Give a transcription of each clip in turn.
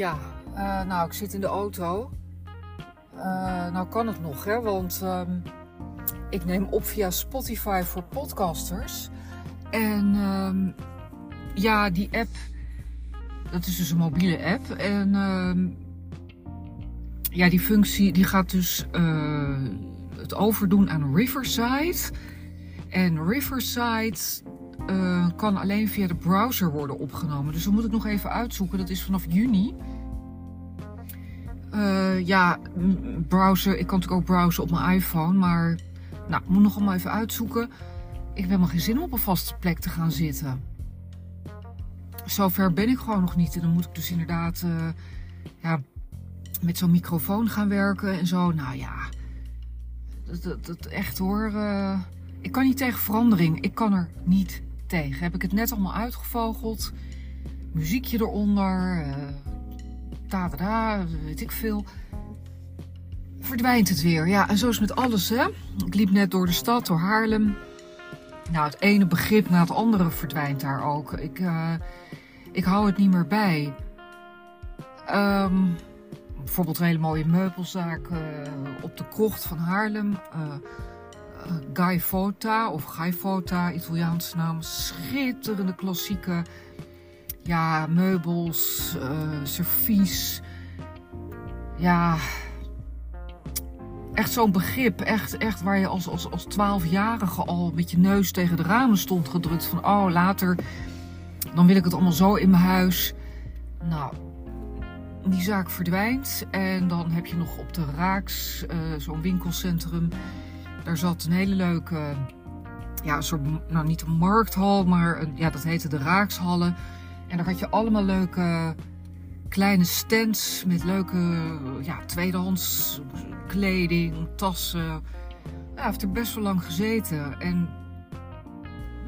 Ja, uh, nou, ik zit in de auto. Uh, nou kan het nog, hè, want um, ik neem op via Spotify voor podcasters. En um, ja, die app, dat is dus een mobiele app. En um, ja, die functie die gaat dus uh, het overdoen aan Riverside. En Riverside uh, kan alleen via de browser worden opgenomen. Dus dat moet ik nog even uitzoeken. Dat is vanaf juni. Uh, ja, browser. Ik kan natuurlijk ook browsen op mijn iPhone. Maar nou, moet nog allemaal even uitzoeken. Ik heb helemaal geen zin om op een vaste plek te gaan zitten. Zover ben ik gewoon nog niet. En dan moet ik dus inderdaad uh, ja, met zo'n microfoon gaan werken en zo. Nou ja, dat, dat, echt hoor. Ik kan niet tegen verandering. Ik kan er niet tegen. Heb ik het net allemaal uitgevogeld. Muziekje eronder. Uh, da, da, weet ik veel. Verdwijnt het weer. Ja, en zo is het met alles, hè. Ik liep net door de stad, door Haarlem. Nou, het ene begrip na het andere verdwijnt daar ook. Ik, uh, ik hou het niet meer bij. Um, bijvoorbeeld een hele mooie meubelzaak uh, op de krocht van Haarlem. Guy Fota of Guy Fota, Italiaanse naam. Schitterende klassieke ja, meubels, uh, servies. Ja, echt zo'n begrip. Echt, echt waar je als, als, als 12-jarige al met je neus tegen de ramen stond gedrukt. Van oh, later dan wil ik het allemaal zo in mijn huis. Nou, die zaak verdwijnt. En dan heb je nog op de Raaks uh, zo'n winkelcentrum. Daar zat een hele leuke, ja, een soort, nou niet een markthal, maar een, ja, dat heette de Raakshallen. En daar had je allemaal leuke kleine stands met leuke, ja, tweedehands kleding, tassen. Ja, heeft er best wel lang gezeten. En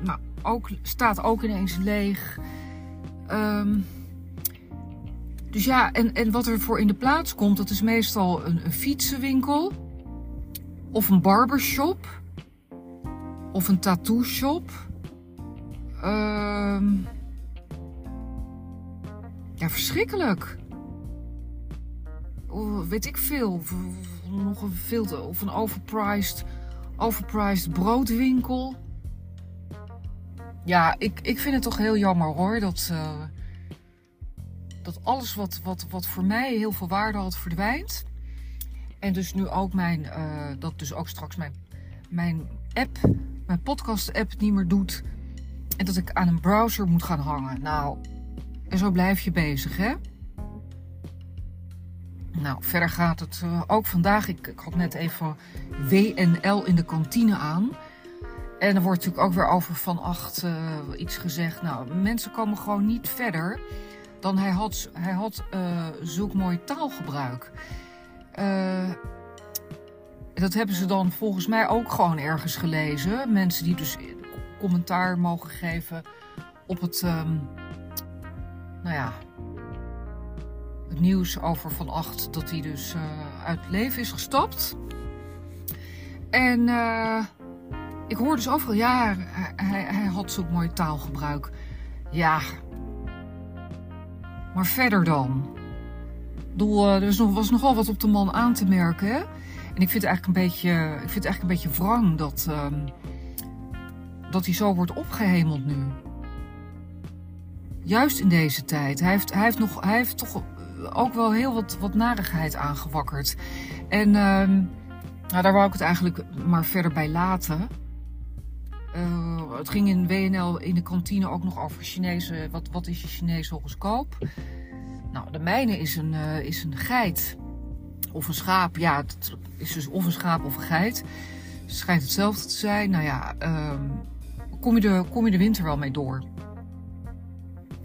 nou, ook, staat ook ineens leeg. Um, dus ja, en, en wat er voor in de plaats komt, dat is meestal een fietsenwinkel. Of een barbershop. Of een tattoo shop. Um, ja, verschrikkelijk. Weet ik veel. Of, nog een te, of een overpriced, overpriced broodwinkel. Ja, ik, ik vind het toch heel jammer hoor. Dat, uh, dat alles wat, wat, wat voor mij heel veel waarde had verdwijnt. En dus nu ook mijn, uh, dat dus ook straks mijn, mijn app, mijn podcast app niet meer doet. En dat ik aan een browser moet gaan hangen. Nou, en zo blijf je bezig hè. Nou, verder gaat het uh, ook vandaag. Ik, ik had net even WNL in de kantine aan. En er wordt natuurlijk ook weer over van acht uh, iets gezegd. Nou, mensen komen gewoon niet verder dan hij had, hij had uh, zulk mooi taalgebruik. Uh, dat hebben ze dan volgens mij ook gewoon ergens gelezen. Mensen die dus commentaar mogen geven op het, um, nou ja, het nieuws over Van Acht dat hij dus uh, uit het leven is gestapt. En uh, ik hoorde dus overal, ja, hij, hij had zo'n mooi taalgebruik. Ja, maar verder dan? Doel, er was nogal wat op de man aan te merken. Hè? En ik vind het eigenlijk een beetje, ik vind het eigenlijk een beetje wrang dat, um, dat hij zo wordt opgehemeld nu. Juist in deze tijd. Hij heeft, hij heeft, nog, hij heeft toch ook wel heel wat, wat narigheid aangewakkerd. En um, nou, daar wou ik het eigenlijk maar verder bij laten. Uh, het ging in WNL in de kantine ook nog over Chinese. Wat, wat is je Chinese horoscoop? Nou, de mijne is een, uh, is een geit. Of een schaap. Ja, het is dus of een schaap of een geit. Het schijnt hetzelfde te zijn. Nou ja, um, kom, je de, kom je de winter wel mee door.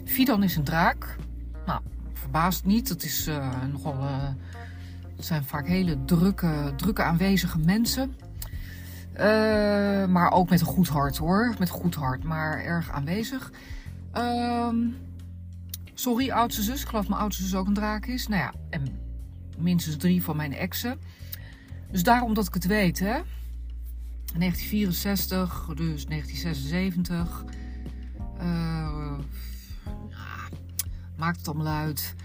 Fidan is een draak. Nou, verbaast niet. Dat is uh, nogal. het zijn vaak hele drukke, drukke aanwezige mensen. Uh, maar ook met een goed hart hoor. Met een goed hart, maar erg aanwezig. Uh, sorry, oudste zus. Ik geloof mijn oudste zus ook een draak is. Nou ja, en minstens drie van mijn exen. Dus daarom dat ik het weet, hè. 1964, dus 1976. Uh, ja, maakt het allemaal uit.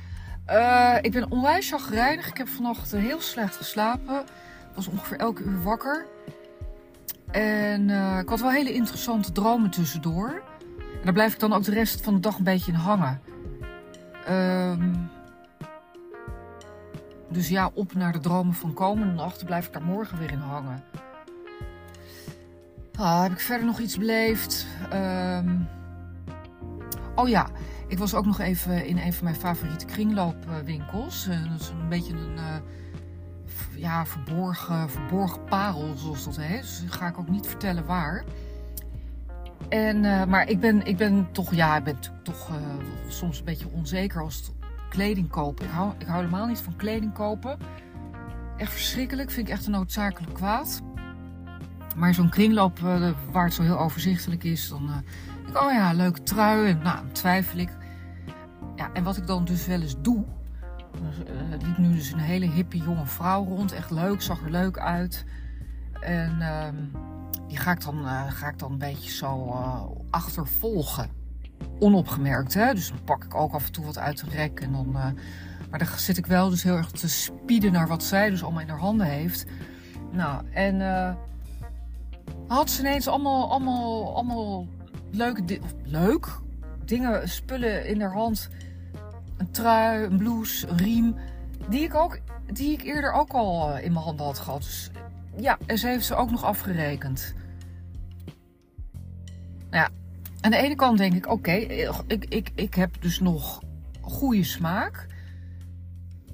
Uh, ik ben onwijs chagrijnig. Ik heb vannacht heel slecht geslapen. Ik was ongeveer elke uur wakker. En uh, ik had wel hele interessante dromen tussendoor. En daar blijf ik dan ook de rest van de dag een beetje in hangen. Um, dus ja, op naar de dromen van komende nacht. blijf ik daar morgen weer in hangen. Ah, heb ik verder nog iets beleefd? Um... Oh ja, ik was ook nog even in een van mijn favoriete kringloopwinkels. Uh, dat is een beetje een uh, ja, verborgen, verborgen parel, zoals dat heet. Dus ga ik ook niet vertellen waar. En, uh, maar ik ben, ik ben toch, ja, ik ben toch soms een beetje onzeker als het kleding kopen. Ik hou, helemaal niet van kleding kopen. Echt verschrikkelijk. Vind ik echt een noodzakelijk kwaad. Maar zo'n kringloop uh, waar het zo heel overzichtelijk is, dan denk ik, oh ja, leuke trui. En nou, dan twijfel ik. Ja, en wat ik dan dus wel eens doe. Er liep nu dus een hele hippe jonge vrouw rond. Echt leuk, zag er leuk uit. En ehm, die ga ik, dan, ga ik dan een beetje zo achtervolgen onopgemerkt. Hè? Dus dan pak ik ook af en toe wat uit de rek. En dan, uh, maar dan zit ik wel dus heel erg te spieden naar wat zij dus allemaal in haar handen heeft. Nou, en uh, had ze ineens allemaal, allemaal, allemaal leuke dingen. Leuk? Dingen, spullen in haar hand. Een trui, een blouse, een riem. Die ik, ook, die ik eerder ook al eh, in mijn handen had gehad. Dus ja, en ze heeft ze ook nog afgerekend. Ja, aan de ene kant denk ik, oké, ik, ik, ik heb dus nog goede smaak.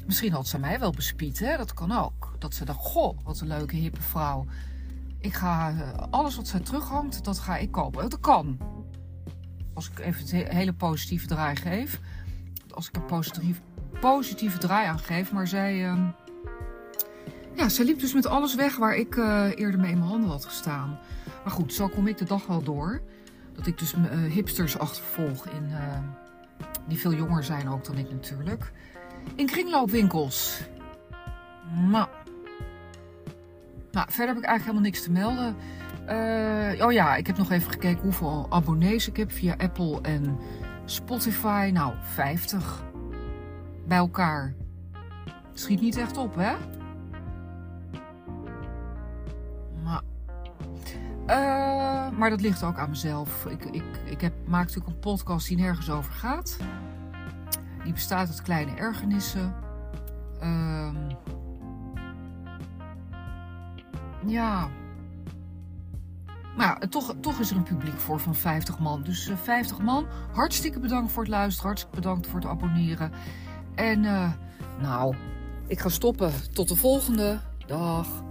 Misschien had ze mij wel bespied, hè? dat kan ook. Dat ze dacht, goh, wat een leuke hippe vrouw. Ik ga eh, alles wat zij terughangt, dat ga ik kopen. Dat kan. Als ik even een hele positieve draai geef. Als ik een positief, positieve draai aan geef. Maar zij, uh, ja, zij liep dus met alles weg waar ik uh, eerder mee in mijn handen had gestaan. Maar goed, zo kom ik de dag wel door dat ik dus uh, hipsters achtervolg in, uh, die veel jonger zijn ook dan ik natuurlijk. In kringloopwinkels. Nou. nou, verder heb ik eigenlijk helemaal niks te melden. Uh, oh ja, ik heb nog even gekeken hoeveel abonnees ik heb via Apple en Spotify. Nou, 50 bij elkaar. Schiet niet echt op, hè? Uh, maar dat ligt ook aan mezelf. Ik, ik, ik heb, maak natuurlijk een podcast die nergens over gaat. Die bestaat uit kleine ergernissen. Uh, ja. Maar toch, toch is er een publiek voor van 50 man. Dus uh, eh, 50 man. Hartstikke bedankt voor het luisteren. Hartstikke bedankt voor het abonneren. En uh, nou, ik ga stoppen. Tot de volgende. Dag.